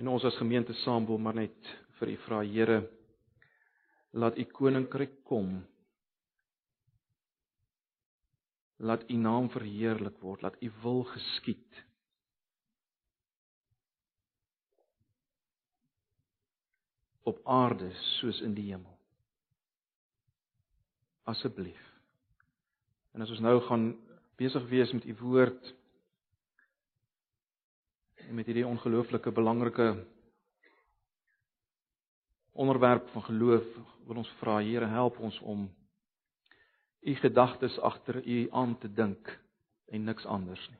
En ons as gemeente saam wil maar net vir U vra Here laat U koninkryk kom. Laat U naam verheerlik word, laat U wil geskied. op aarde soos in die hemel. Asseblief. En as ons nou gaan besig wees met u woord en met hierdie ongelooflike belangrike onderwerp van geloof wil ons vra Here help ons om u gedagtes agter u aan te dink en niks anders nie.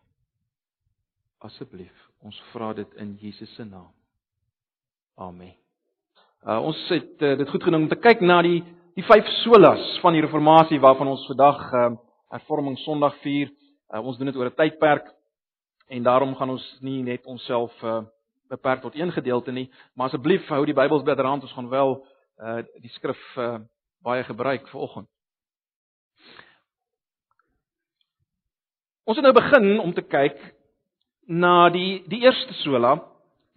Asseblief, ons vra dit in Jesus se naam. Amen. Uh ons het uh, dit goed genoem om te kyk na die die vyf solas van die reformatie waarvan ons vandag uh hervorming Sondag vier. Uh, ons doen dit oor 'n tydperk en daarom gaan ons nie net onsself uh beperk tot een gedeelte nie, maar asseblief hou die Bybels byderhand, ons gaan wel uh die skrif uh baie gebruik vir oggend. Ons het nou begin om te kyk na die die eerste sola,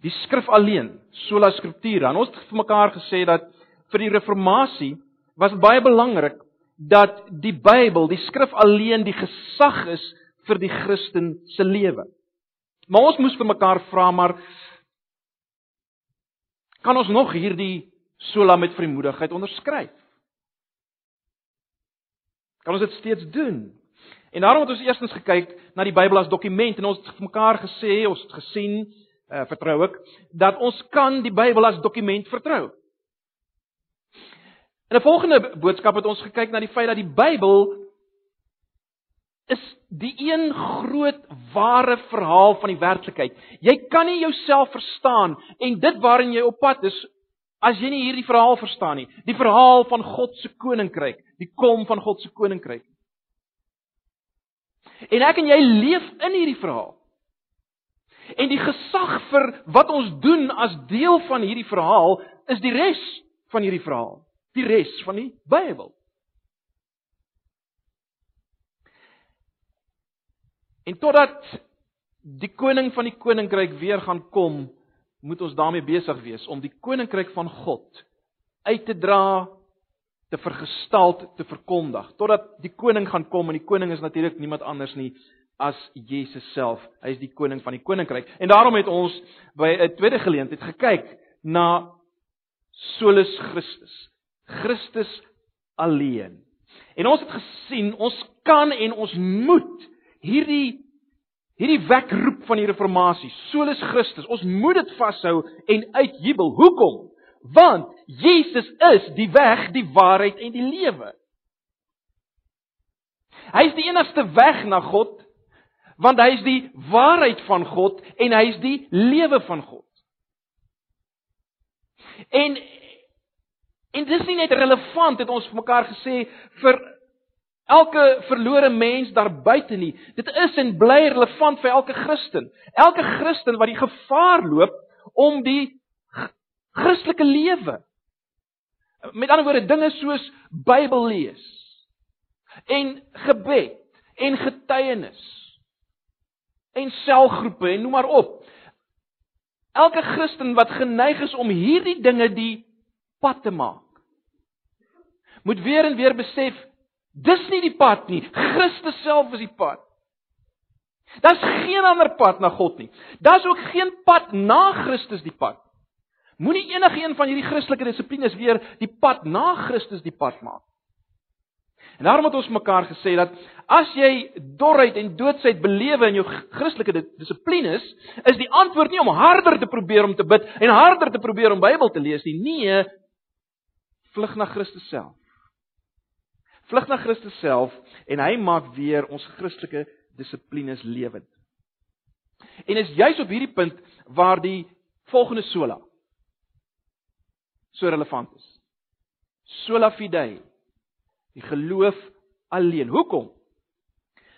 die skrif alleen, sola scriptura. En ons het vir mekaar gesê dat vir die reformatie was baie belangrik dat die Bybel, die skrif alleen die gesag is vir die Christen se lewe. Maar ons moes vir mekaar vra maar kan ons nog hierdie sola met vrymoedigheid onderskryf? Kan ons dit steeds doen? En daarom het ons eerstens gekyk na die Bybel as dokument en ons het vir mekaar gesê, ons het gesien, uh, vertrou ek, dat ons kan die Bybel as dokument vertrou. In 'n volgende boodskap het ons gekyk na die feit dat die Bybel is die een groot ware verhaal van die werklikheid. Jy kan nie jouself verstaan en dit waarin jy op pad is as jy nie hierdie verhaal verstaan nie. Die verhaal van God se koninkryk, die kom van God se koninkryk. En ek en jy leef in hierdie verhaal. En die gesag vir wat ons doen as deel van hierdie verhaal is die res van hierdie verhaal die res van die Bybel. En totdat die koning van die koninkryk weer gaan kom, moet ons daarmee besig wees om die koninkryk van God uit te dra, te vergestalt, te verkondig. Totdat die koning gaan kom en die koning is natuurlik niemand anders nie as Jesus self. Hy is die koning van die koninkryk. En daarom het ons by 'n tweede geleentheid gekyk na solus Christus. Christus alleen. En ons het gesien, ons kan en ons moet hierdie hierdie wekroep van die reformatie, solus Christus, ons moet dit vashou en uitjubel. Hoekom? Want Jesus is die weg, die waarheid en die lewe. Hy is die enigste weg na God, want hy is die waarheid van God en hy is die lewe van God. En En dis nie net relevant het ons mekaar gesê vir elke verlore mens daar buite nie. Dit is en bly relevant vir elke Christen. Elke Christen wat die gevaar loop om die Christelike lewe met ander woorde dinge soos Bybel lees en gebed en getuienis en selgroepe en noem maar op. Elke Christen wat geneig is om hierdie dinge die pad te maak moet weer en weer besef dis nie die pad nie. Christus self is die pad. Daar's geen ander pad na God nie. Daar's ook geen pad na Christus die pad. Moenie enige een van hierdie Christelike dissiplines weer die pad na Christus die pad maak. En daarom het ons mekaar gesê dat as jy dorheid en doodsheid belewe in jou Christelike dissiplines, is die antwoord nie om harder te probeer om te bid en harder te probeer om Bybel te lees nie. Nee, vlug na Christus self vlug na Christus self en hy maak weer ons Christelike dissiplines lewend. En is juis op hierdie punt waar die volgende sola so relevant is. Sola fide. Die geloof alleen. Hoekom?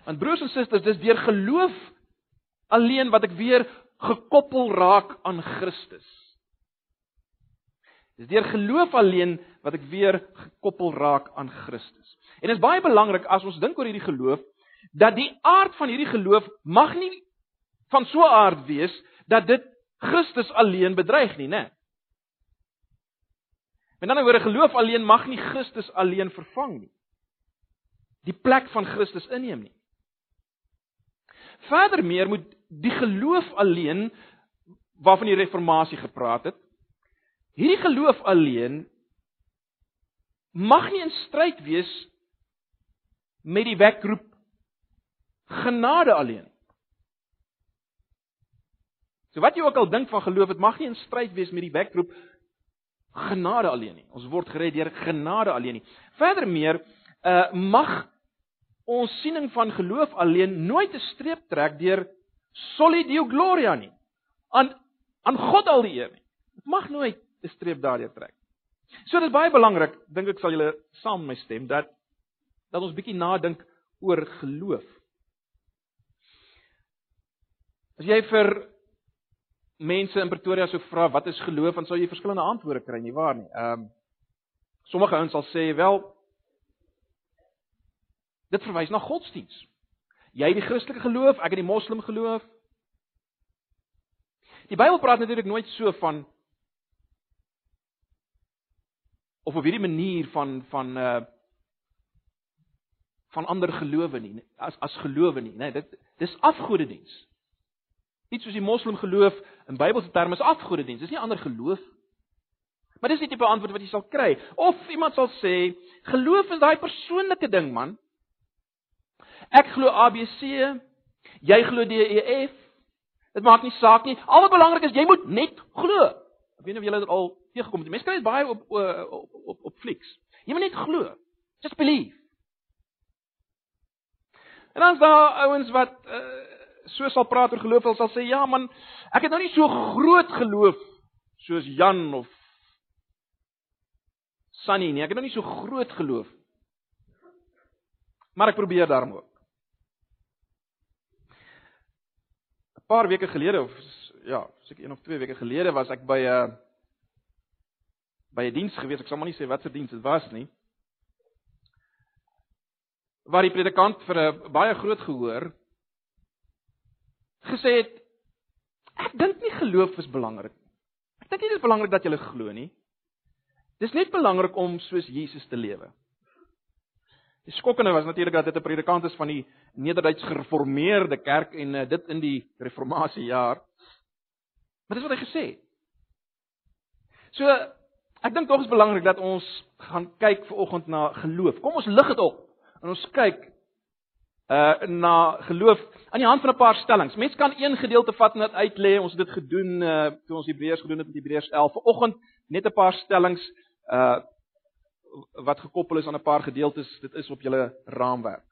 Want broers en susters, dis deur geloof alleen wat ek weer gekoppel raak aan Christus. Dis deur geloof alleen wat ek weer gekoppel raak aan Christus. En dit is baie belangrik as ons dink oor hierdie geloof dat die aard van hierdie geloof mag nie van so 'n aard wees dat dit Christus alleen bedreig nie, né? Met ander woorde, geloof alleen mag nie Christus alleen vervang nie. Die plek van Christus inneem nie. Verder meer moet die geloof alleen waarvan die reformatie gepraat het, hierdie geloof alleen mag nie in stryd wees met die wekroep genade alleen. So wat jy ook al dink van geloof, dit mag nie in stryd wees met die wekroep genade alleen nie. Ons word gered deur genade alleen nie. Verder meer, uh mag ons siening van geloof alleen nooit 'n streep trek deur soli deo gloria nie. Aan aan God al die eer nie. Dit mag nooit 'n streep daardeur trek. So dit is baie belangrik, dink ek sal julle saam met my stem dat dat ons bietjie nadink oor geloof. As jy vir mense in Pretoria sou vra wat is geloof, dan sou jy verskillende antwoorde kry, nie waar nie? Ehm um, sommige ouens sal sê wel dit verwys na godsdiens. Jy het die Christelike geloof, ek het die Moslem geloof. Die Bybel praat natuurlik nooit so van of op hierdie manier van van uh van ander gelowe nie as as gelowe nie nê nee, dit dis afgodediens iets soos die moslim geloof in Bybelse terme is afgodediens dis nie ander geloof. Maar dis nie tipe antwoord wat jy sal kry. Of iemand sal sê geloof is daai persoonlike ding man. Ek glo ABC jy glo DEF dit maak nie saak nie. Al wat belangrik is jy moet net glo weet nie of julle dit al teëgekom het. Mense kry dit baie op op op op Flix. Jy moet net glo. Just believe. En dan is daar ouens wat uh, so sal praat oor geloof, hulle sal sê ja man, ek het nou nie so groot geloof soos Jan of Sunny nie. Ek het nou nie so groot geloof. Maar ek probeer daarom ook. 'n Paar weke gelede of ja, seker 1 of 2 weke gelede was ek by 'n uh, by 'n diens gewees, ek sal maar nie sê watter diens dit was nie. Waar die predikant vir 'n baie groot gehoor gesê het ek dink nie geloof is belangrik nie. Ek dink nie dit is belangrik dat jy glo nie. Dis net belangrik om soos Jesus te lewe. Die skokkende was natuurlik dat dit 'n predikant is van die Nederduits gereformeerde kerk en uh, dit in die reformatiejaar. Maar dis wat hy gesê het. So Ek dink tog is belangrik dat ons gaan kyk ver oggend na geloof. Kom ons lig dit op. En ons kyk uh na geloof aan die hand van 'n paar stellings. Mense kan een gedeelte vat en dit uitlê. Ons het dit gedoen uh toe ons Hebreërs gedoen het met Hebreërs 11. Vanoggend net 'n paar stellings uh wat gekoppel is aan 'n paar gedeeltes. Dit is op julle raamwerk.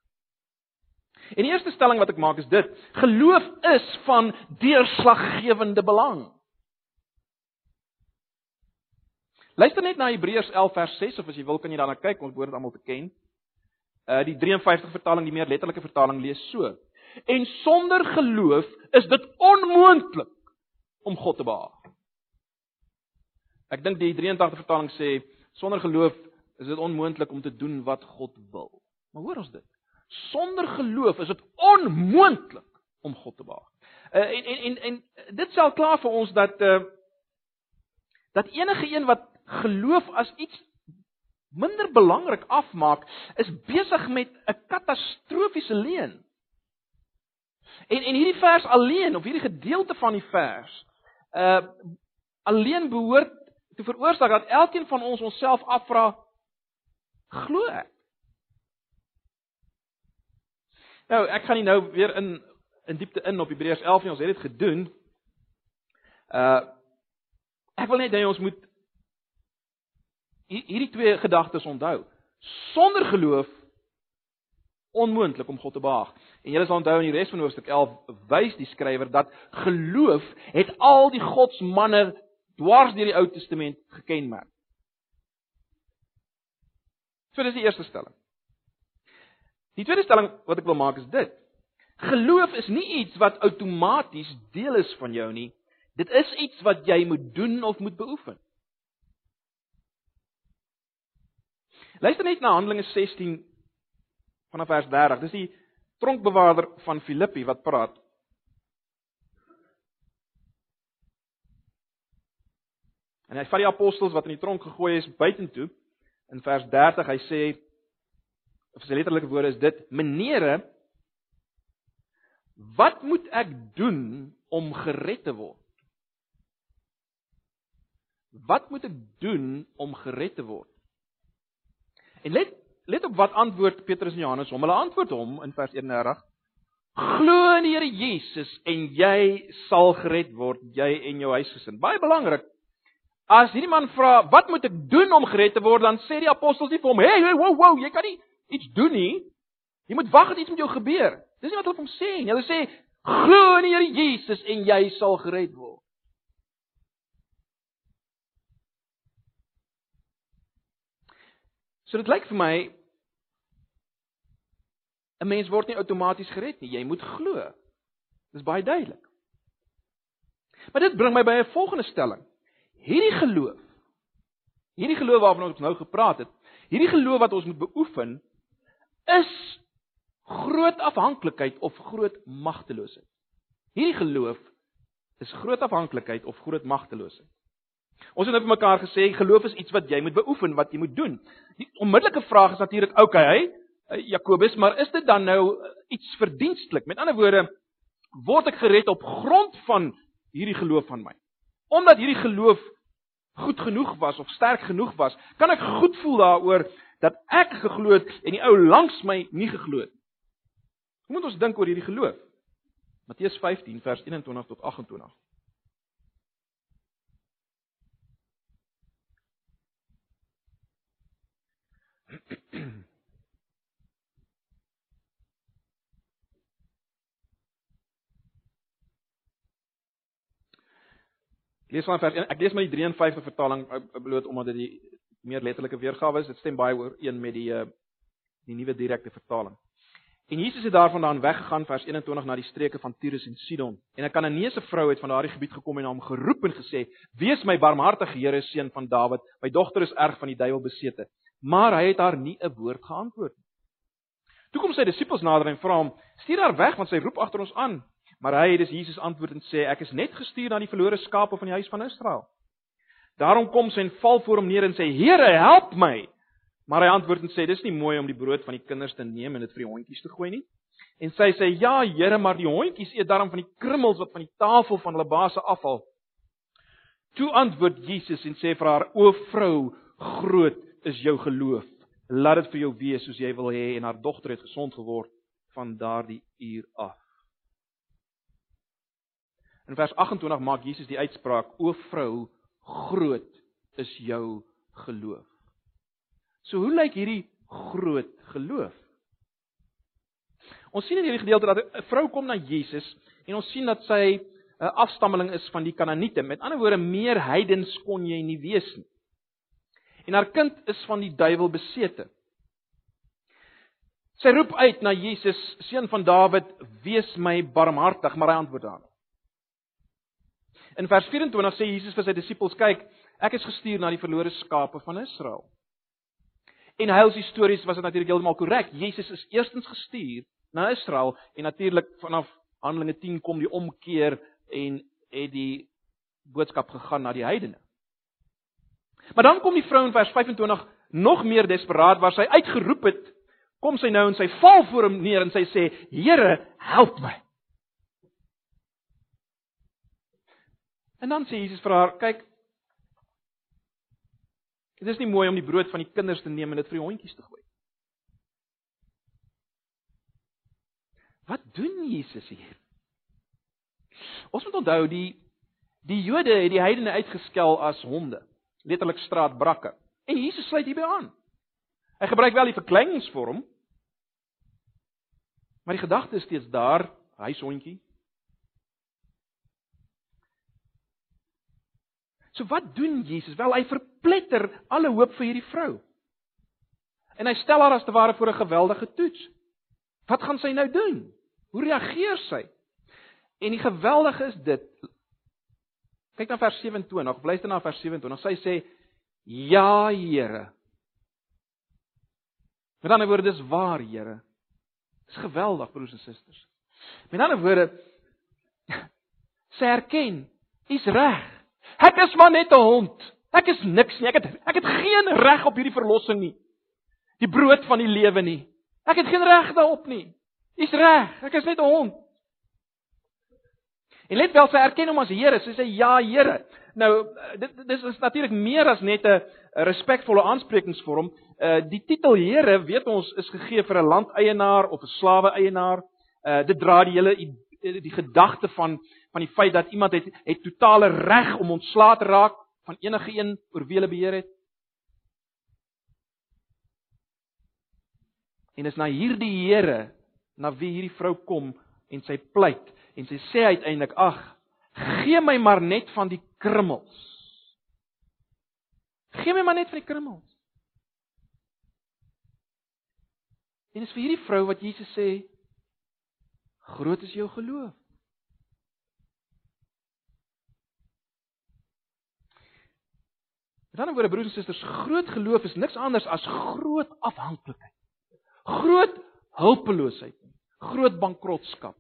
En die eerste stelling wat ek maak is dit: geloof is van deurslaggewende belang. Luister net na Hebreërs 11 vers 6 of as jy wil kan jy daarna kyk, ons behoort dit almal te ken. Uh die 53 vertaling, die meer letterlike vertaling lees so: En sonder geloof is dit onmoontlik om God te behaag. Ek dink die 83 vertaling sê sonder geloof is dit onmoontlik om te doen wat God wil. Maar hoor ons dit. Sonder geloof is dit onmoontlik om God te behaag. Uh, en en en en dit sal klaar vir ons dat uh dat enige een wat geloof as iets minder belangrik afmaak, is besig met 'n katastrofiese leuen. En en hierdie vers alleen of hierdie gedeelte van die vers uh alleen behoort te veroorsaak dat elkeen van ons onsself afvra glo ek. Nou, ek gaan nie nou weer in in diepte in op Hebreërs 11 nie, ons het dit gedoen. Uh ek wil net hê ons moet hierdie twee gedagtes onthou. Sonder geloof onmoontlik om God te behaag. En julle sal onthou in die res van hoofstuk 11 wys die skrywer dat geloof het al die godsmanne dwars deur die Ou Testament gekenmerk. So dis die eerste stelling. Die tweede stelling wat ek wil maak is dit. Geloof is nie iets wat outomaties deel is van jou nie. Dit is iets wat jy moet doen of moet beoefen. Luister net na Handelinge 16 vanaf vers 30. Dis die tronkbewaarder van Filippi wat praat. En hy vat die apostels wat in die tronk gegooi is buitentoe. In vers 30 hy sê of sy letterlike woorde is dit: "Menere, wat moet ek doen om gered te word?" Wat moet ek doen om gered te word? En let let op wat antwoord Petrus en Johannes hom. Hulle antwoord hom in vers 31: Glo in die Here Jesus en jy sal gered word, jy en jou huisgesin. Baie belangrik. As hierdie man vra, "Wat moet ek doen om gered te word?" dan sê die apostels nie vir hom, "Hey, hey, wow, wow, jy kan nie iets doen nie. Jy moet wag dat iets met jou gebeur." Dis nie wat hulle vir hom sê nie. Hulle sê, "Glo in die Here Jesus en jy sal gered word." So dit lyk vir my 'n mens word nie outomaties gered nie, jy moet glo. Dis baie duidelik. Maar dit bring my by 'n volgende stelling. Hierdie geloof, hierdie geloof waarvan ons nou gepraat het, hierdie geloof wat ons moet beoefen, is groot afhanklikheid of groot magteloosheid. Hierdie geloof is groot afhanklikheid of groot magteloosheid. Ons het nou vir mekaar gesê geloof is iets wat jy moet beoefen, wat jy moet doen. Die onmiddellike vraag is natuurlik, okay, hy Jakobus, maar is dit dan nou iets verdienstelik? Met ander woorde, word ek gered op grond van hierdie geloof van my? Omdat hierdie geloof goed genoeg was of sterk genoeg was, kan ek goed voel daaroor dat ek geglo het en die ou langs my nie geglo het. Hoe moet ons dink oor hierdie geloof? Matteus 15 vers 21 tot 28. Lees van vers 1. Ek lees maar die 53 vertaling eh, bloot omdat dit die meer letterlike weergawe is. Dit stem baie ooreen met die eh, die nuwe direkte vertaling. En Jesus het daarvandaan weggegaan vers 21 na die streke van Tyrus en Sidon. En 'n Kananeese vrou het van daardie gebied gekom en hom geroep en gesê: "Wees my barmhartig, Here, seun van Dawid. My dogter is erg van die duiwel besete." Maar hy het haar nie 'n woord geantwoord nie. Toe kom sy disippels nader en vra hom: "Stuur haar weg want sy roep agter ons aan." Maar hy het dis Jesus antwoord en sê ek is net gestuur na die verlore skape van die huis van Israel. Daarom kom sy en val voor hom neer en sê Here, help my. Maar hy antwoord en sê dis nie mooi om die brood van die kinders te neem en dit vir die hondjies te gooi nie. En sy sê ja Here, maar die hondjies eet daarom van die krummels wat van die tafel van hulle baase afval. Toe antwoord Jesus en sê vir haar: O vrou, groot is jou geloof. Laat dit vir jou wees soos jy wil hê en haar dogter het gesond geword van daardie uur af. In vers 28 maak Jesus die uitspraak: "O vrou, groot is jou geloof." So hoe lyk hierdie groot geloof? Ons sien in hierdie gedeelte dat 'n vrou kom na Jesus en ons sien dat sy 'n afstammeling is van die Kanaaniete. Met ander woorde, meer heidens kon jy nie wees nie. En haar kind is van die duiwel besete. Sy roep uit na Jesus, seun van Dawid, wees my barmhartig, maar hy antwoord haar. In vers 24 sê Jesus vir sy disippels: "Kyk, ek is gestuur na die verlore skape van Israel." En heils histories was dit natuurlik heeltemal korrek. Jesus is eerstens gestuur na Israel en natuurlik vanaf Handelinge 10 kom die omkeer en het die boodskap gegaan na die heidene. Maar dan kom die vrou in vers 25 nog meer desperaat waar sy uitgeroep het, kom sy nou en sy val voor hom neer en sy sê: "Here, help my." En dan sê Jesus vir haar: "Kyk, dit is nie mooi om die brood van die kinders te neem en dit vir die hondjies te gooi." Wat doen Jesus hier? Ons moet onthou die die Jode het die heidene uitgeskel as honde, letterlik straatbrakke. En Jesus sluit hierby aan. Hy gebruik wel die verkleiningsvorm, maar die gedagte is steeds daar, huishondjie, So wat doen Jesus? Wel, hy verpletter alle hoop vir hierdie vrou. En hy stel haar as te ware voor 'n geweldige toets. Wat gaan sy nou doen? Hoe reageer sy? En die geweldige is dit. Kyk na vers 27, luister na vers 27. Sy sê: "Ja, Here." Met ander woorde, dis waar, Here. Dis geweldig, broers en susters. Met ander woorde, sy erken, "U's reg." Ek is maar net 'n hond. Ek is niks nie. Ek het ek het geen reg op hierdie verlossing nie. Die brood van die lewe nie. Ek het geen reg daarop nie. Dis reg. Ek is net 'n hond. En let wel, sy erken hom as Here. Sy sê ja, Here. Nou, dit dis is natuurlik meer as net 'n respekvolle aansprekingsvorm. Uh die titel Here, weet ons, is gegee vir 'n landeienaar of 'n slawe-eienaar. Uh dit dra die hele die gedagte van van die feit dat iemand het het totale reg om ontslae te raak van enige een oor wie hulle beheer het. En is na hierdie Here na wie hierdie vrou kom en sy pleit en sy sê uiteindelik ag gee my maar net van die krummels. Gee my maar net van die krummels. En dis vir hierdie vrou wat Jesus sê groot is jou geloof. Met ander woorde broers en susters, groot geloof is niks anders as groot afhanklikheid. Groot hulpeloosheid, groot bankrotskap.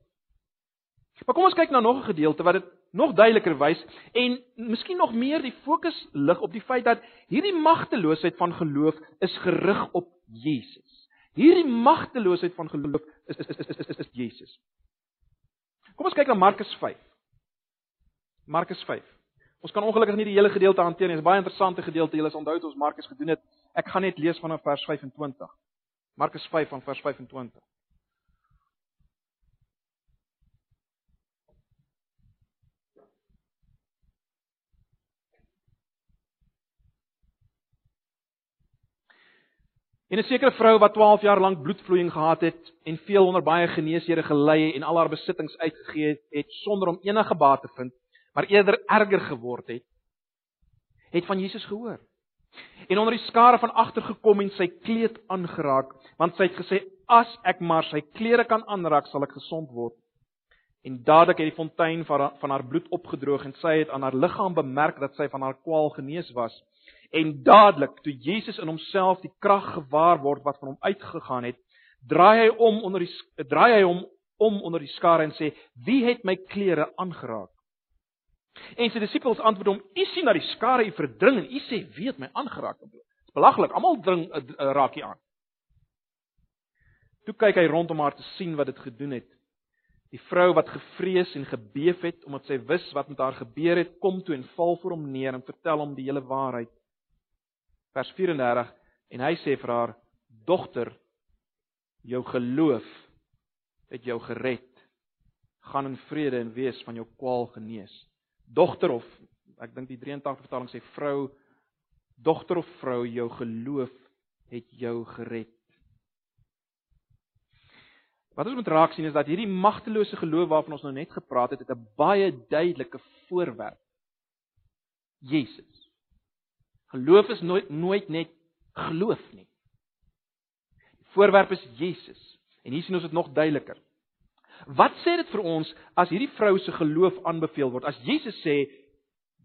Maar kom ons kyk na nog 'n gedeelte wat dit nog duideliker wys en miskien nog meer die fokus lig op die feit dat hierdie magteloosheid van geloof is gerig op Jesus. Hierdie magteloosheid van geloof is is is is is, is, is Jesus. Kom ons kyk na Markus 5. Markus 5. Ons kan ongelukkig nie die hele gedeelte hanteer nie. Dit is baie interessante gedeelte. Julle sal onthou het ons Markus gedoen het. Ek gaan net lees vanaf vers 25. Markus 5 van vers 25. En 'n sekere vrou wat 12 jaar lank bloedvloeiing gehad het en veel onder baie geneesere gelei en al haar besittings uitgegee het sonder om enige baat te vind, maar eerder erger geword het, het van Jesus gehoor. En onder die skare van agter gekom en sy kleed aangeraak, want sy het gesê as ek maar sy klere kan aanraak, sal ek gesond word. En dadelik het die fontein van haar, van haar bloed opgedroog en sy het aan haar liggaam bemerk dat sy van haar kwaal genees was. En dadelik toe Jesus in homself die krag gewaar word wat van hom uitgegaan het, draai hy om onder die draai hy hom om onder die skare en sê: "Wie het my klere aangeraak?" En sy disippels antwoord hom: "U sien dat die skare u verdring en u sê: Wie het my aangeraak?" Dit is belaglik. Almal dring uh, raak hier aan. Toe kyk hy rondom haar te sien wat dit gedoen het. Die vrou wat gevrees en gebeef het omdat sy wis wat met haar gebeur het, kom toe en val voor hom neer en vertel hom die hele waarheid vers 34 en hy sê vir haar dogter jou geloof het jou gered gaan in vrede en wees van jou kwaal genees dogter of ek dink die 83 vertaling sê vrou dogter of vrou jou geloof het jou gered Wat ons moet raak sien is dat hierdie magtelose geloof waarvan ons nou net gepraat het, het 'n baie duidelike voorwerp. Jesus. Geloof is nooit nooit net geloof nie. Die voorwerp is Jesus. En hier sien ons dit nog duideliker. Wat sê dit vir ons as hierdie vrou se geloof aanbeveel word? As Jesus sê: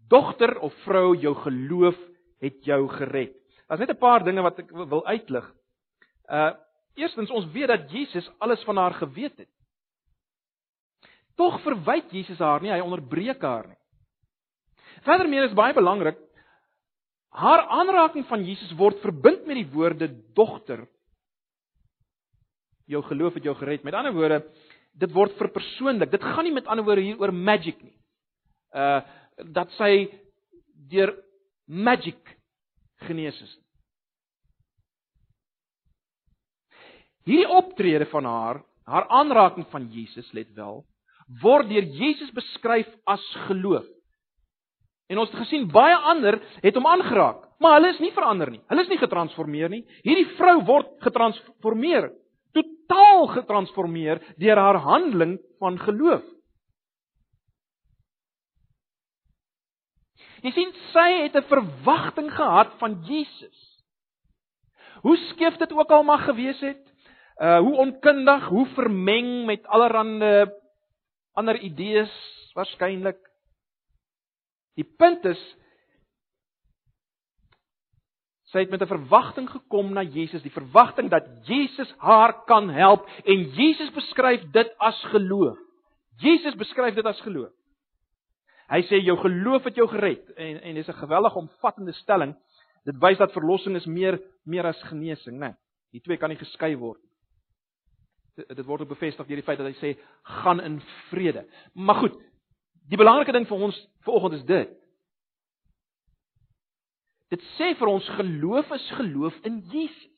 "Dogter of vrou, jou geloof het jou gered." Daar's net 'n paar dinge wat ek wil uitlig. Uh eerstens ons weet dat Jesus alles van haar geweet het. Tog verwyd Jesus haar nie, hy onderbreek haar nie. Verder meer is baie belangrik, Haar aanraking van Jesus word verbind met die woorde dogter. Jou geloof het jou gered. Met ander woorde, dit word verpersoonlik. Dit gaan nie met ander woorde hier oor magic nie. Uh dat sy deur magic genees is. Hierdie optrede van haar, haar aanraking van Jesus, let wel, word deur Jesus beskryf as geloof. En ons het gesien baie ander het hom aangeraak, maar hulle is nie verander nie. Hulle is nie getransformeer nie. Hierdie vrou word getransformeer, totaal getransformeer deur haar handeling van geloof. Jy sien sy het 'n verwagting gehad van Jesus. Hoe skief dit ook al mag gewees het, uh hoe onkundig, hoe vermeng met allerlei ander idees waarskynlik Die punt is sy het met 'n verwagting gekom na Jesus, die verwagting dat Jesus haar kan help en Jesus beskryf dit as geloof. Jesus beskryf dit as geloof. Hy sê jou geloof het jou gered en en dis 'n geweldige omvattende stelling. Dit wys dat verlossing is meer meer as genesing, né? Nee, die twee kan nie geskei word. Dit, dit word ook bevestig deur die feit dat hy sê gaan in vrede. Maar goed, die belangrike ding vir ons vanoggend is dit. Dit sê vir ons geloof is geloof in Jesus.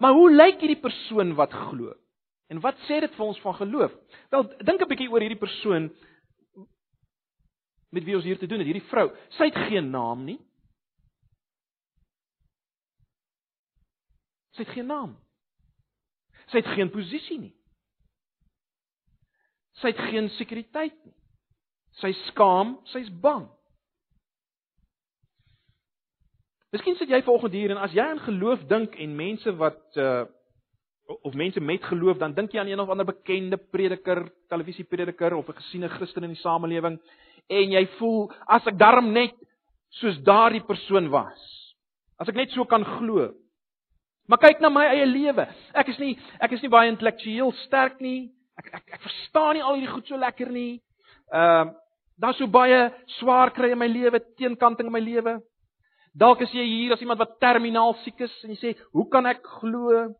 Maar hoe lyk hierdie persoon wat glo? En wat sê dit vir ons van geloof? Wel, dink 'n bietjie oor hierdie persoon met wie ons hier te doen het, hierdie vrou. Sy het geen naam nie. Sy het geen naam. Sy het geen posisie nie. Sy het geen sekuriteit nie. Sy skaam, sy's bang. Miskien sit jy vanoggend hier en as jy aan geloof dink en mense wat uh of mense met geloof, dan dink jy aan een of ander bekende prediker, televisieprediker of 'n gesiene Christen in die samelewing en jy voel as ek darm net soos daardie persoon was. As ek net so kan glo. Maar kyk na my eie lewe. Ek is nie ek is nie baie intellektueel sterk nie. Ek ek ek verstaan nie al hierdie goed so lekker nie. Ehm uh, daar's so baie swaar kry in my lewe, teenkanting in my lewe. Dalk is jy hier as iemand wat terminaal siek is en jy sê, "Hoe kan ek glo?"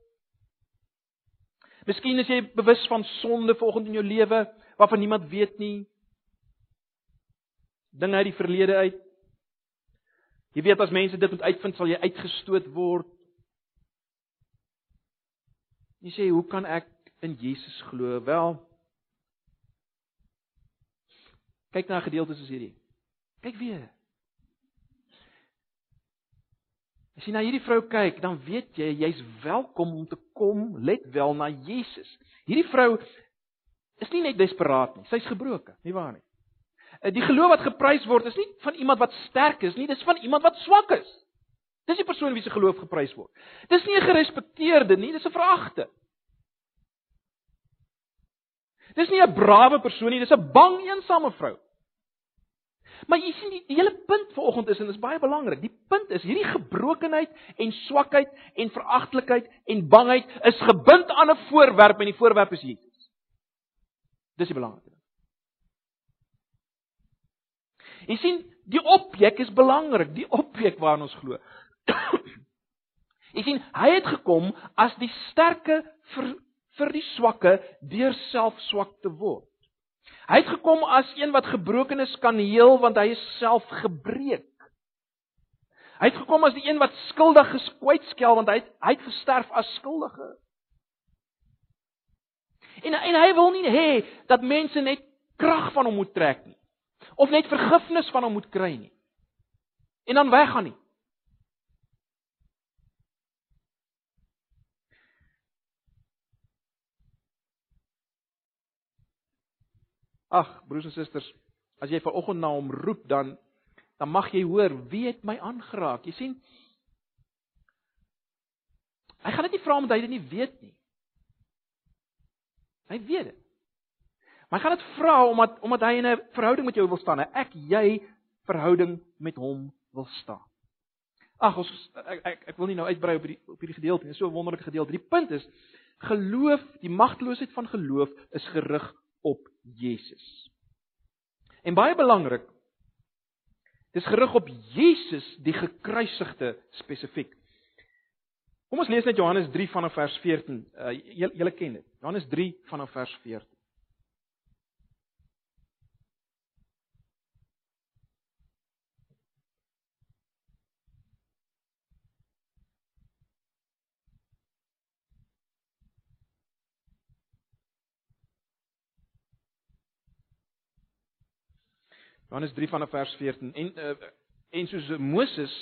Miskien is jy bewus van sonde volgens in jou lewe waarvan niemand weet nie dinge uit die verlede uit. Jy weet as mense dit moet uitvind, sal jy uitgestoot word. Jy sê, "Hoe kan ek in Jesus glo?" Wel, kyk na gedeeltes soos hierdie. Kyk weer. As jy na hierdie vrou kyk, dan weet jy jy's welkom om te kom, let wel na Jesus. Hierdie vrou is nie net desperaat nie, sy's gebroken, nie waar nie? Eh, die geloof wat geprys word is nie van iemand wat sterk is nie, dis van iemand wat swak is. Dis die persoon wie se geloof geprys word. Dis nie 'n gerespekteerde nie, dis 'n veragte. Dis nie 'n brawe persoon nie, dis 'n bang eensame vrou. Maar jy sien die, die hele punt vanoggend is en dit is baie belangrik. Die punt is hierdie gebrokenheid en swakheid en veragtelikheid en bangheid is gebind aan 'n voorwerp en die voorwerp is Jesus. Dis die belangrike ding. Jy sien, die objek is belangrik, die objek waarna ons glo. Jy sien, hy het gekom as die sterke vir vir die swakke deur self swak te word. Hy het gekom as een wat gebrokenes kan heel want hy is self gebreek. Hy het gekom as die een wat skuldig geskwytskel want hy het hy het gesterf as skuldige. En en hy wil nie hê dat mense net krag van hom moet trek nie of net vergifnis van hom moet kry nie. En dan weggaan nie. Ag, broers en susters, as jy vanoggend na hom roep dan dan mag jy hoor wie het my aangeraak. Jy sien Hy gaan dit nie vra omdat hy dit nie weet nie. Hy weet dit. Maar hy gaan dit vra omdat omdat hy in 'n verhouding met jou wil staan, 'n ek jy verhouding met hom wil staan. Ag ons ek, ek ek wil nie nou uitbrei op hierdie op hierdie gedeelte nie. So 'n wonderlike gedeelte. Die punt is geloof, die magteloosheid van geloof is gerig op Jesus. En baie belangrik, dis gerig op Jesus die gekruisigde spesifiek. Kom ons lees net Johannes 3 vanaf vers 14. Uh, julle ken dit. Johannes 3 vanaf vers 14. Johannes 3 vanaf vers 14 en uh, en soos Moses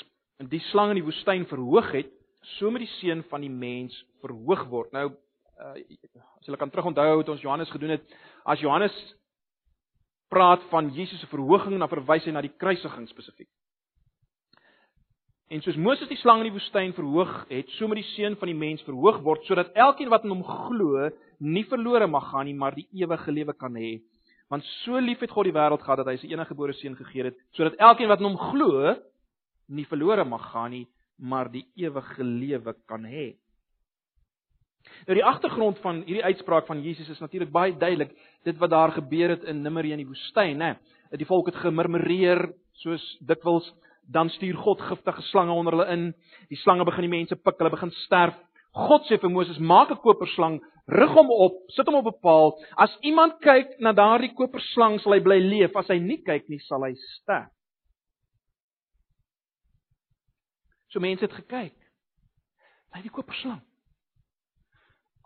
die slang in die woestyn verhoog het, so moet die seun van die mens verhoog word. Nou uh, as jy kan terugonthou wat ons Johannes gedoen het, as Johannes praat van Jesus se verhoging, dan verwys hy na die kruisiging spesifiek. En soos Moses die slang in die woestyn verhoog het, so moet die seun van die mens verhoog word sodat elkeen wat in hom glo, nie verlore mag gaan nie, maar die ewige lewe kan hê. Want so lief het God die wêreld gehad dat hy sy enige gebore seun gegee het, sodat elkeen wat in hom glo, nie verlore mag gaan nie, maar die ewige lewe kan hê. Nou die agtergrond van hierdie uitspraak van Jesus is natuurlik baie duidelik, dit wat daar gebeur het in Nimmer in die woestyn, né? Die volk het gemurmureer soos dikwels dan stuur God giftige slange onder hulle in. Die slange begin die mense pik, hulle begin sterf. God sê vir Moses: "Maak 'n koperslang, rig hom op, sit hom op 'n paal. As iemand kyk na daardie koperslang, sal hy bly leef. As hy nie kyk nie, sal hy sterf." So mense het gekyk. Hy die koperslang.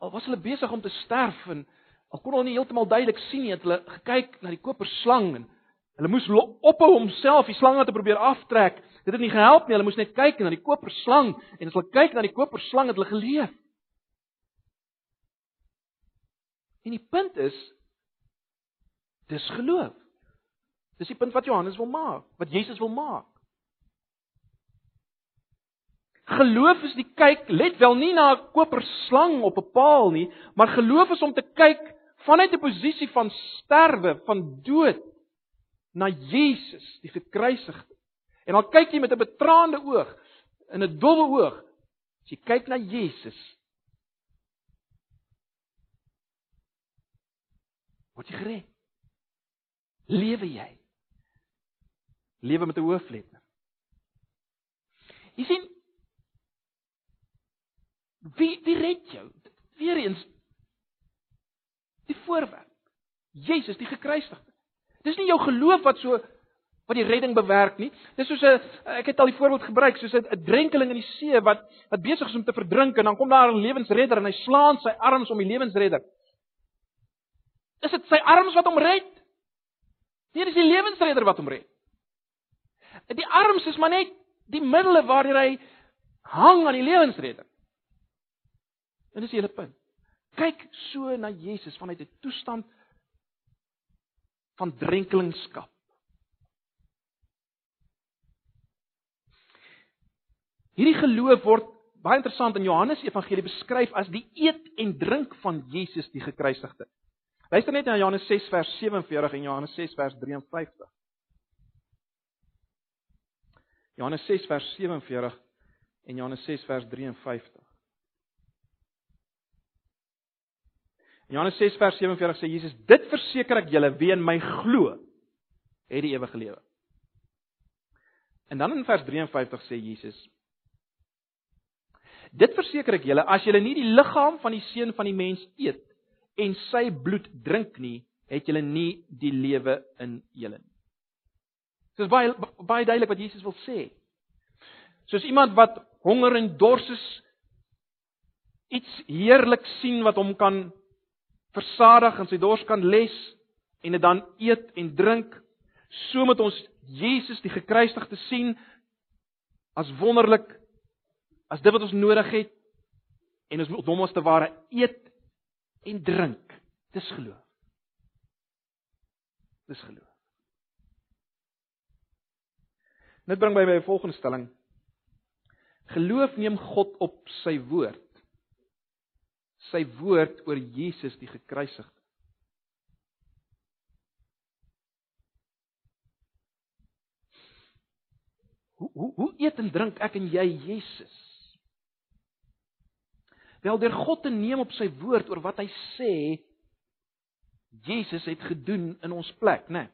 Al was hulle besig om te sterf en al kon hulle nie heeltemal duidelik sien nie, het hulle gekyk na die koperslang en hulle moes ophou homself die slange te probeer aftrek. Dit het nie gehelp nie. Hulle moes net kyk na die koperslang en as hulle kyk na die koperslang het hulle geleef. En die punt is dis geloof. Dis die punt wat Johannes wil maak, wat Jesus wil maak. Geloof is die kyk, let wel nie na 'n koperslang op 'n paal nie, maar geloof is om te kyk vanuit 'n posisie van sterwe, van dood na Jesus, die gekruisigde. En al kyk jy met 'n betraande oog, in 'n dowwe oog, as jy kyk na Jesus, word jy gered. Lewe jy? Lewe met 'n hoofletter. Jy sien wie wie red jou? Weereens die voorwerp. Jesus die gekruisigde. Dis nie jou geloof wat so wat die redding bewerk nie. Dis soos 'n ek het al die voorbeeld gebruik soos 'n drenkeling in die see wat wat besig is om te verdrink en dan kom daar 'n lewensredder en hy slaan sy arms om die lewensredder. Is dit sy arms wat hom red? Nee, dis die lewensredder wat hom red. Die arms is maar net die middele waardeur hy hang aan die lewensredder. En dis die hele punt. Kyk so na Jesus vanuit 'n toestand van drenkelingskap. Hierdie geloof word baie interessant in Johannes Evangelie beskryf as die eet en drink van Jesus die gekruisigde. Luister net na Johannes 6 vers 47 en Johannes 6 vers 53. Johannes 6 vers 47 en Johannes 6 vers 53. Johannes 6 vers 47 sê Jesus: "Dit verseker ek julle, wie in my glo, het die ewige lewe." En dan in vers 53 sê Jesus: Dit verseker ek julle, as julle nie die liggaam van die seun van die mens eet en sy bloed drink nie, het julle nie die lewe in julle nie. Dit is baie baie duidelik wat Jesus wil sê. Soos iemand wat honger en dors is, iets heerlik sien wat hom kan versadig en sy dors kan les en dit dan eet en drink, so moet ons Jesus die gekruisigde sien as wonderlik as dit wat ons nodig het en ons moet hom as te ware eet en drink. Dis geloof. Dis geloof. Dit bring my by 'n volgende stelling. Geloof neem God op sy woord. Sy woord oor Jesus die gekruisigde. Hoe hoe hoe eet en drink ek en jy Jesus? Wel deur God te neem op sy woord oor wat hy sê Jesus het gedoen in ons plek, né? Nee.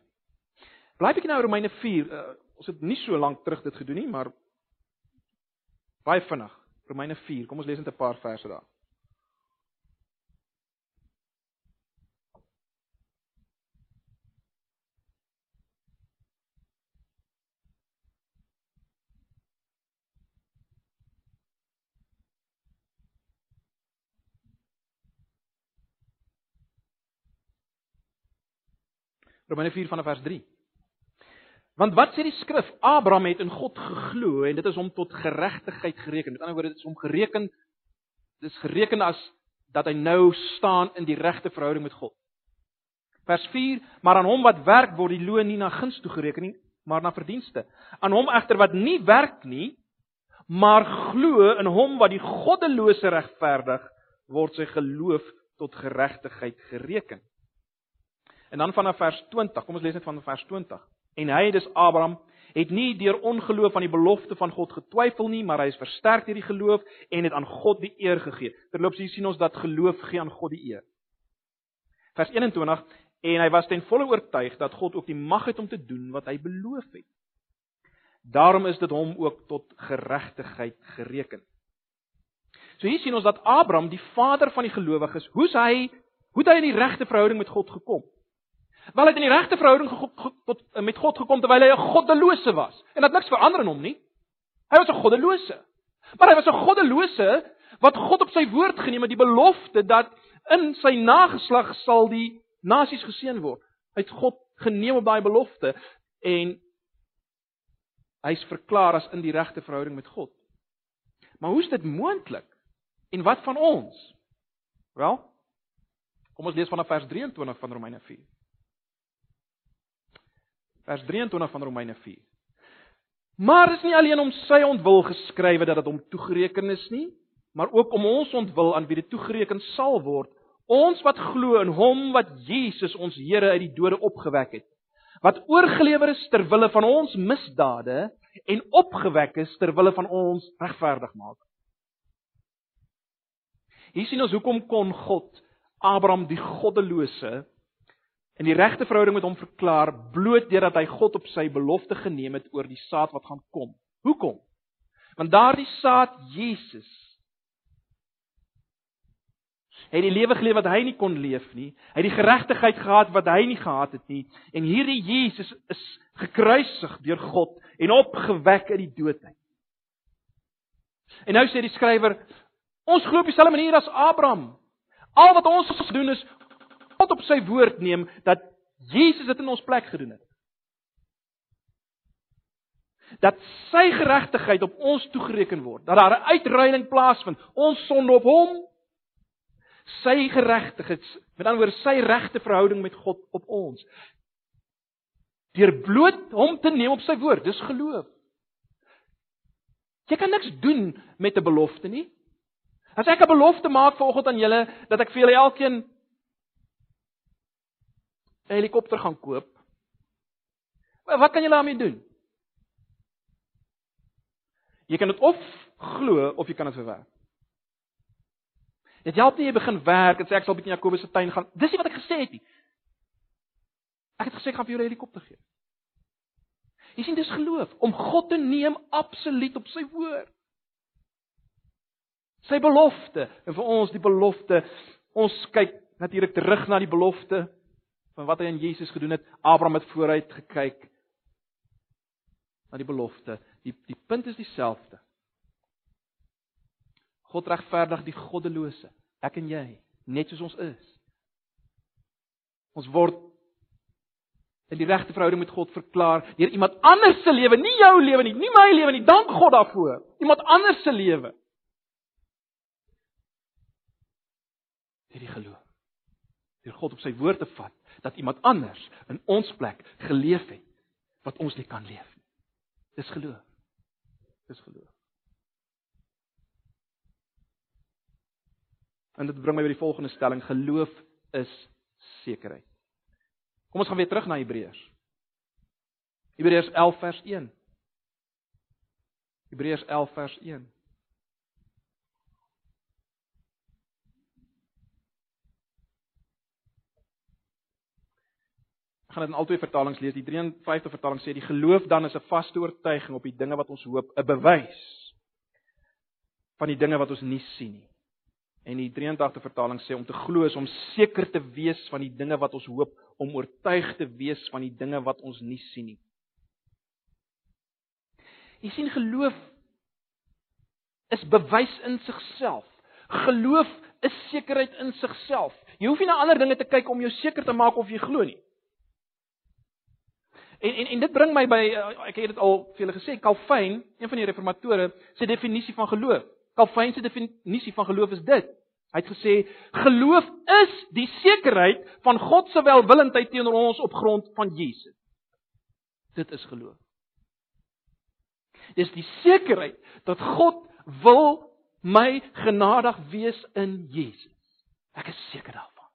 Bly bietjie nou Romeine 4. Uh, ons het nie so lank terug dit gedoen nie, maar baie vinnig. Romeine 4. Kom ons lees net 'n paar verse daar. Romeine 4 vanaf vers 3. Want wat sê die skrif? Abraham het in God geglo en dit is hom tot geregtigheid gereken. Met ander woorde, dit is hom gereken dis gereken as dat hy nou staan in die regte verhouding met God. Vers 4: Maar aan hom wat werk word die loon nie na guns toe gereken nie, maar na verdienste. Aan hom egter wat nie werk nie, maar glo in hom wat die goddelose regverdig, word sy geloof tot geregtigheid gereken. En dan vanaf vers 20, kom ons lees net van vers 20. En hy, dis Abraham, het nie deur ongeloof aan die belofte van God getwyfel nie, maar hy is versterk deur die geloof en het aan God die eer gegee. Terloops hier sien ons dat geloof gee aan God die eer. Vers 21 en hy was ten volle oortuig dat God ook die mag het om te doen wat hy beloof het. Daarom is dit hom ook tot geregtigheid gereken. So hier sien ons dat Abraham, die vader van die gelowiges, hoe's hy hoe het hy in die regte verhouding met God gekom? Wel hy het in die regte verhouding tot met God gekom terwyl hy 'n goddelose was. En dat niks verander in hom nie. Hy was 'n goddelose. Maar hy was 'n goddelose wat God op sy woord geneem het, die belofte dat in sy nageslag sal die nasies geseën word. Hy het God geneem op daai belofte en hy's verklaar as in die regte verhouding met God. Maar hoe is dit moontlik? En wat van ons? Wel, kom ons lees vanaf vers 23 van Romeine 4. Vers 23 van Romeine 4. Maar is nie alleen om sy ontwil geskrywe dat dit hom toegereken is nie, maar ook om ons ontwil aan wie dit toegereken sal word, ons wat glo in hom wat Jesus ons Here uit die dode opgewek het, wat oorgelewer is ter wille van ons misdade en opgewek is ter wille van ons regverdigmaking. Hier sien ons hoekom kon God Abraham die goddelose in die regte verhouding met hom verklaar bloot deurdat hy God op sy belofte geneem het oor die saad wat gaan kom. Hoekom? Want daardie saad Jesus het die lewe geleef wat hy nie kon leef nie. Hy het die geregtigheid gehad wat hy nie gehad het nie. En hierdie Jesus is gekruisig deur God en opgewek uit die dood uit. En nou sê die skrywer, ons glo op dieselfde manier as Abraham. Al wat ons gedoen is God op sy woord neem dat Jesus dit in ons plek gedoen het. Dat sy geregtigheid op ons toegereken word, dat daar 'n uitruiling plaasvind, ons sonde op hom, sy geregtigheid, met ander woorde sy regte verhouding met God op ons. Deur bloot hom te neem op sy woord, dis geloof. Jy kan niks doen met 'n belofte nie. As ek 'n belofte maak vanoggend aan julle dat ek vir julle elkeen 'n helikopter gaan koop. Wat kan jy daarmee doen? Jy kan dit of glo of jy kan dit verwerp. Dit help nie jy begin werk en sê ek sal bietjie Jakobus se tuin gaan. Dis nie wat ek gesê het nie. Ek het gesê ek gaan vir jou 'n helikopter gee. Jy sien dis geloof om God te neem absoluut op sy woord. Sy belofte en vir ons die belofte. Ons kyk natuurlik terug na die belofte van wat hy aan Jesus gedoen het. Abraham het vooruit gekyk na die belofte. Die die punt is dieselfde. God regverdig die goddelose, ek en jy, net soos ons is. Ons word in die regte verhouding met God verklaar deur iemand anders se lewe, nie jou lewe nie, nie my lewe nie. Dank God daarvoor. Iemand anders se lewe. Deur die geloof. Deur God op sy woord te vat dat iemand anders in ons plek geleef het wat ons nie kan leef nie. Dis geloof. Dis geloof. En dit bring my by die volgende stelling: geloof is sekerheid. Kom ons gaan weer terug na Hebreërs. Hebreërs 11 vers 1. Hebreërs 11 vers 1. Ek gaan dit in albei vertalings lees. Die 53 vertaling sê die geloof dan is 'n vaste oortuiging op die dinge wat ons hoop, 'n bewys van die dinge wat ons nie sien nie. En die 83 vertaling sê om te glo is om seker te wees van die dinge wat ons hoop, om oortuig te wees van die dinge wat ons nie sien nie. Jy sien geloof is bewys in sigself. Geloof is sekerheid in sigself. Jy hoef nie na ander dinge te kyk om jou seker te maak of jy glo nie. En en en dit bring my by eh, ek het dit al vir julle gesê, Calvin, een van die reformatore, se definisie van geloof. Calvin se definisie van geloof is dit. Hy het gesê geloof is die sekerheid van God se welwillendheid teenoor ons op grond van Jesus. Dit is geloof. Dis die sekerheid dat God wil my genadig wees in Jesus. Ek is seker daarvan.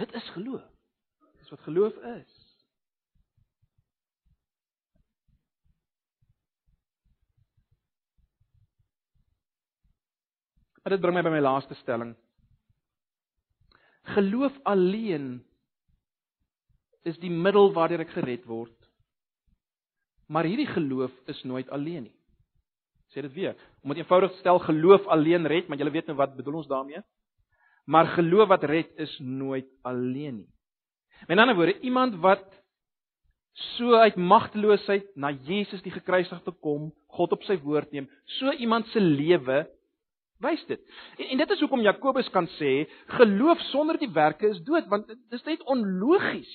Dit is geloof wat geloof is. En dit bring my by my laaste stelling. Geloof alleen is die middel waardeur ek gered word. Maar hierdie geloof is nooit alleen nie. Sê dit weer. Om dit eenvoudig te stel, geloof alleen red, maar julle weet nou wat bedoel ons daarmee? Maar geloof wat red is nooit alleen nie. Met ander woorde, iemand wat so uit magteloosheid na Jesus die gekruisigde kom, God op sy woord neem, so iemand se lewe wys dit. En, en dit is hoekom Jakobus kan sê geloof sonder die werke is dood, want dit is net onlogies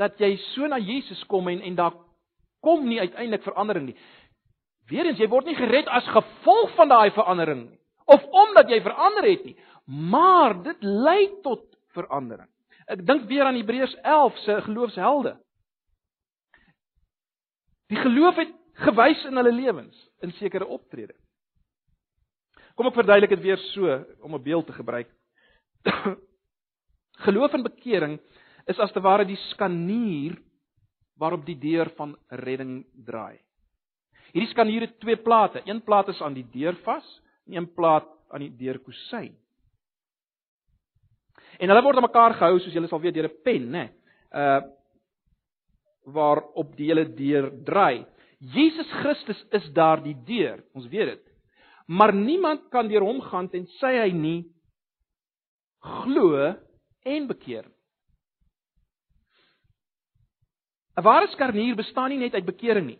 dat jy so na Jesus kom en en daar kom nie uiteindelik verandering nie. Weerens jy word nie gered as gevolg van daai verandering nie of omdat jy verander het nie, maar dit lei tot verandering. Ek dink weer aan Hebreërs 11 se geloofshelde. Die geloof het gewys in hulle lewens in sekere optrede. Kom ek verduidelik dit weer so om 'n beeld te gebruik. geloof en bekering is as te ware die skanier waarop die deur van redding draai. Hierdie skanier het twee plate. Een plaat is aan die deur vas en een plaat aan die deurkusyn. En hulle word aan mekaar gehou soos julle sal weet deur 'n pen, né? Uh waarop die hele deur draai. Jesus Christus is daar die deur, ons weet dit. Maar niemand kan deur hom gaan tensy hy nie glo en bekeer. 'n Ware skarnier bestaan nie net uit bekering nie.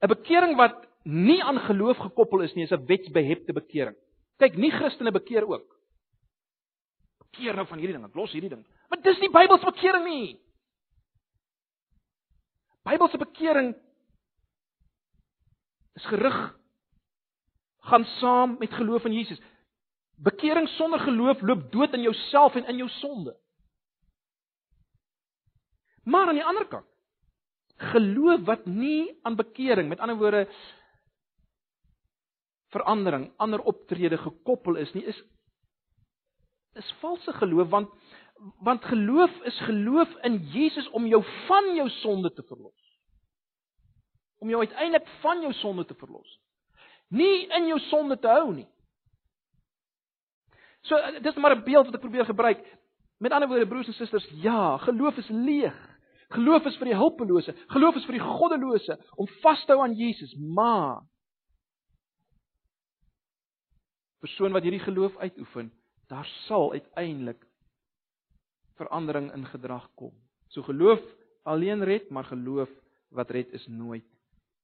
'n Bekering wat nie aan geloof gekoppel is nie, is 'n wetsbehepte bekering. Kyk, nie Christene bekeer ook bekeer nou van hierdie ding, ek los hierdie ding. Maar dis nie Bybelse bekering nie. Bybelse bekering is gerig gaan saam met geloof in Jesus. Bekering sonder geloof loop dood in jouself en in jou sonde. Maar aan die ander kant, geloof wat nie aan bekering, met ander woorde verandering, ander optrede gekoppel is nie, is is valse geloof want want geloof is geloof in Jesus om jou van jou sonde te verlos. Om jou uiteindelik van jou sonde te verlos. Nie in jou sonde te hou nie. So dis maar 'n beeld wat ek probeer gebruik. Met ander woorde broers en susters, ja, geloof is leeg. Geloof is vir die hulpelose, geloof is vir die goddelose om vas te hou aan Jesus, maar persoon wat hierdie geloof uitoefen, daar sal uiteindelik verandering in gedrag kom. So geloof alleen red, maar geloof wat red is nooit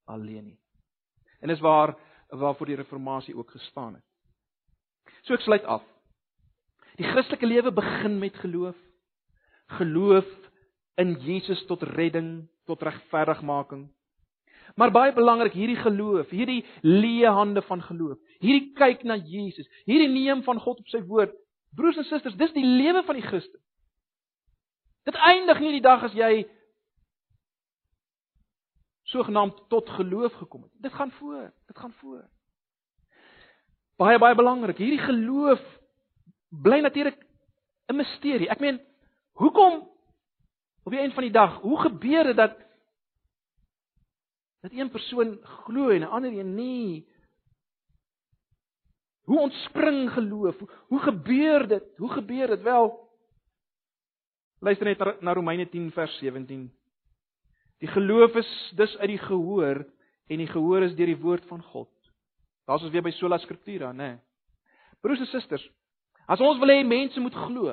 alleen nie. En dis waar waarvoor die reformatie ook gestaan het. So ek sluit af. Die Christelike lewe begin met geloof. Geloof in Jesus tot redding, tot regverdigmaking. Maar baie belangrik hierdie geloof, hierdie leë hande van geloof, hierdie kyk na Jesus, hierdie neem van God op sy woord. Broers en susters, dis die lewe van die Christen. Dit eindig nie die dag as jy sogenaamd tot geloof gekom het. Dit gaan voor, dit gaan voor. Baie baie belangrik, hierdie geloof bly natuurlik 'n misterie. Ek meen, hoekom op die einde van die dag, hoe gebeur dit dat dat een persoon glo en 'n ander een nie. Hoe ontspring geloof? Hoe gebeur dit? Hoe gebeur dit wel? Luister net na Romeine 10 vers 17. Die geloof is dus uit die gehoor en die gehoor is deur die woord van God. Daar's ons weer by sola scriptura, né? Nee. Broers en susters, as ons wil hê mense moet glo,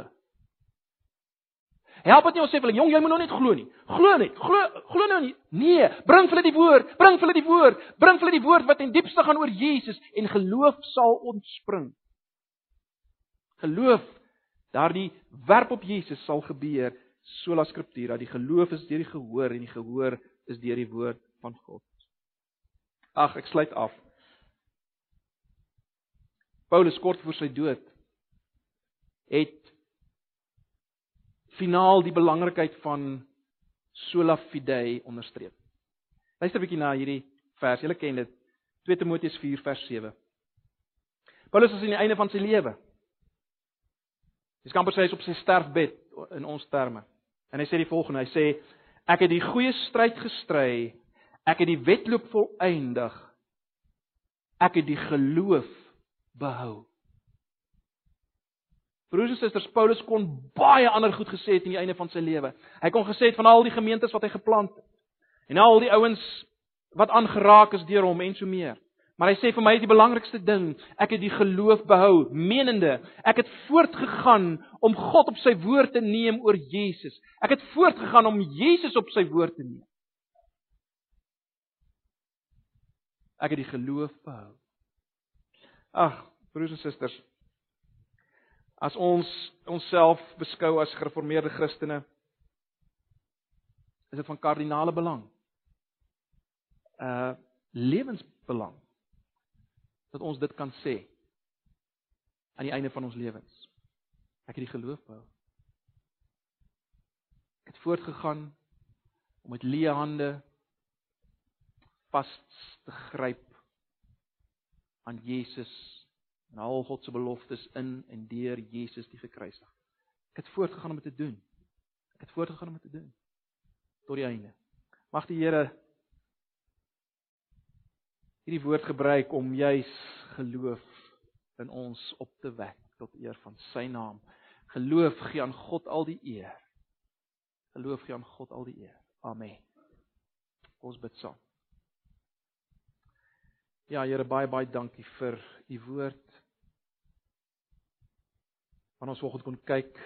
Help dit nie ons sê vir hulle, jong, jy moet nou net glo nie. Glo net. Glo glo nou nie. Nee, bring vir hulle die woord, bring vir hulle die woord, bring vir hulle die woord wat in diepste gaan oor Jesus en geloof sal ontspring. Geloof daardie werp op Jesus sal gebeur sola scriptura. Die geloof is deur die gehoor en die gehoor is deur die woord van God. Ag, ek sluit af. Paulus kort voor sy dood het finaal die belangrikheid van sola fide onderstreep. Luister 'n bietjie na hierdie vers. Julle ken dit. 2 Timoteus 4 vers 7. Paulus is aan die einde van sy lewe. Dis kan presies op sy sterfbed in ons terme. En hy sê die volgende, hy sê ek het die goeie stryd gestry, ek het die wedloop volëindig. Ek het die geloof behou. Broers en susters, Paulus kon baie ander goed gesê het aan die einde van sy lewe. Hy kon gesê het van al die gemeentes wat hy geplant het. En al die ouens wat aangeraak is deur hom en so meer. Maar hy sê vir my is die belangrikste ding, ek het die geloof behou, menende ek het voortgegaan om God op sy woord te neem oor Jesus. Ek het voortgegaan om Jesus op sy woord te neem. Ek het die geloof behou. Ag, broers en susters, as ons onsself beskou as gereformeerde Christene, is dit van kardinale belang. Uh lewensbelang dat ons dit kan sê aan die einde van ons lewens. Ek het die geloof behou. Ek het voortgegaan om met leë hande vas te gryp aan Jesus en al God se beloftes in en deur Jesus die gekruisig. Ek het voortgegaan om dit te doen. Ek het voortgegaan om dit te doen tot die einde. Mag die Here hierdie woord gebruik om juis geloof in ons op te wek tot eer van sy naam. Geloof gee aan God al die eer. Geloof gee aan God al die eer. Amen. Ons bid saam. Ja, Here, baie baie dankie vir u woord. Want ons vanoggend kon kyk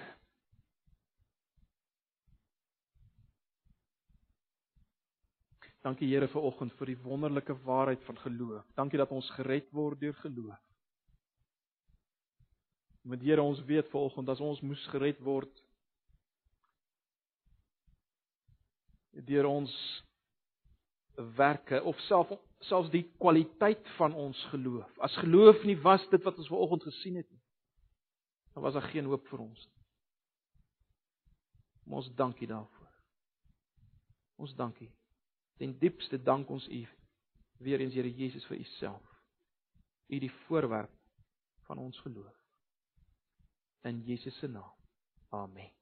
Dankie Here vir oggend vir die wonderlike waarheid van geloof. Dankie dat ons gered word deur geloof. Met Here ons weet vanoggend as ons moes gered word deur ons werke of self selfs die kwaliteit van ons geloof. As geloof nie was dit wat ons vanoggend gesien het nie, dan was daar geen hoop vir ons nie. Ons dankie daarvoor. Ons dankie. Ten diepste dank ons U weer eens Here Jesus vir U self. U die voorwerp van ons geloof. In Jesus se naam. Amen.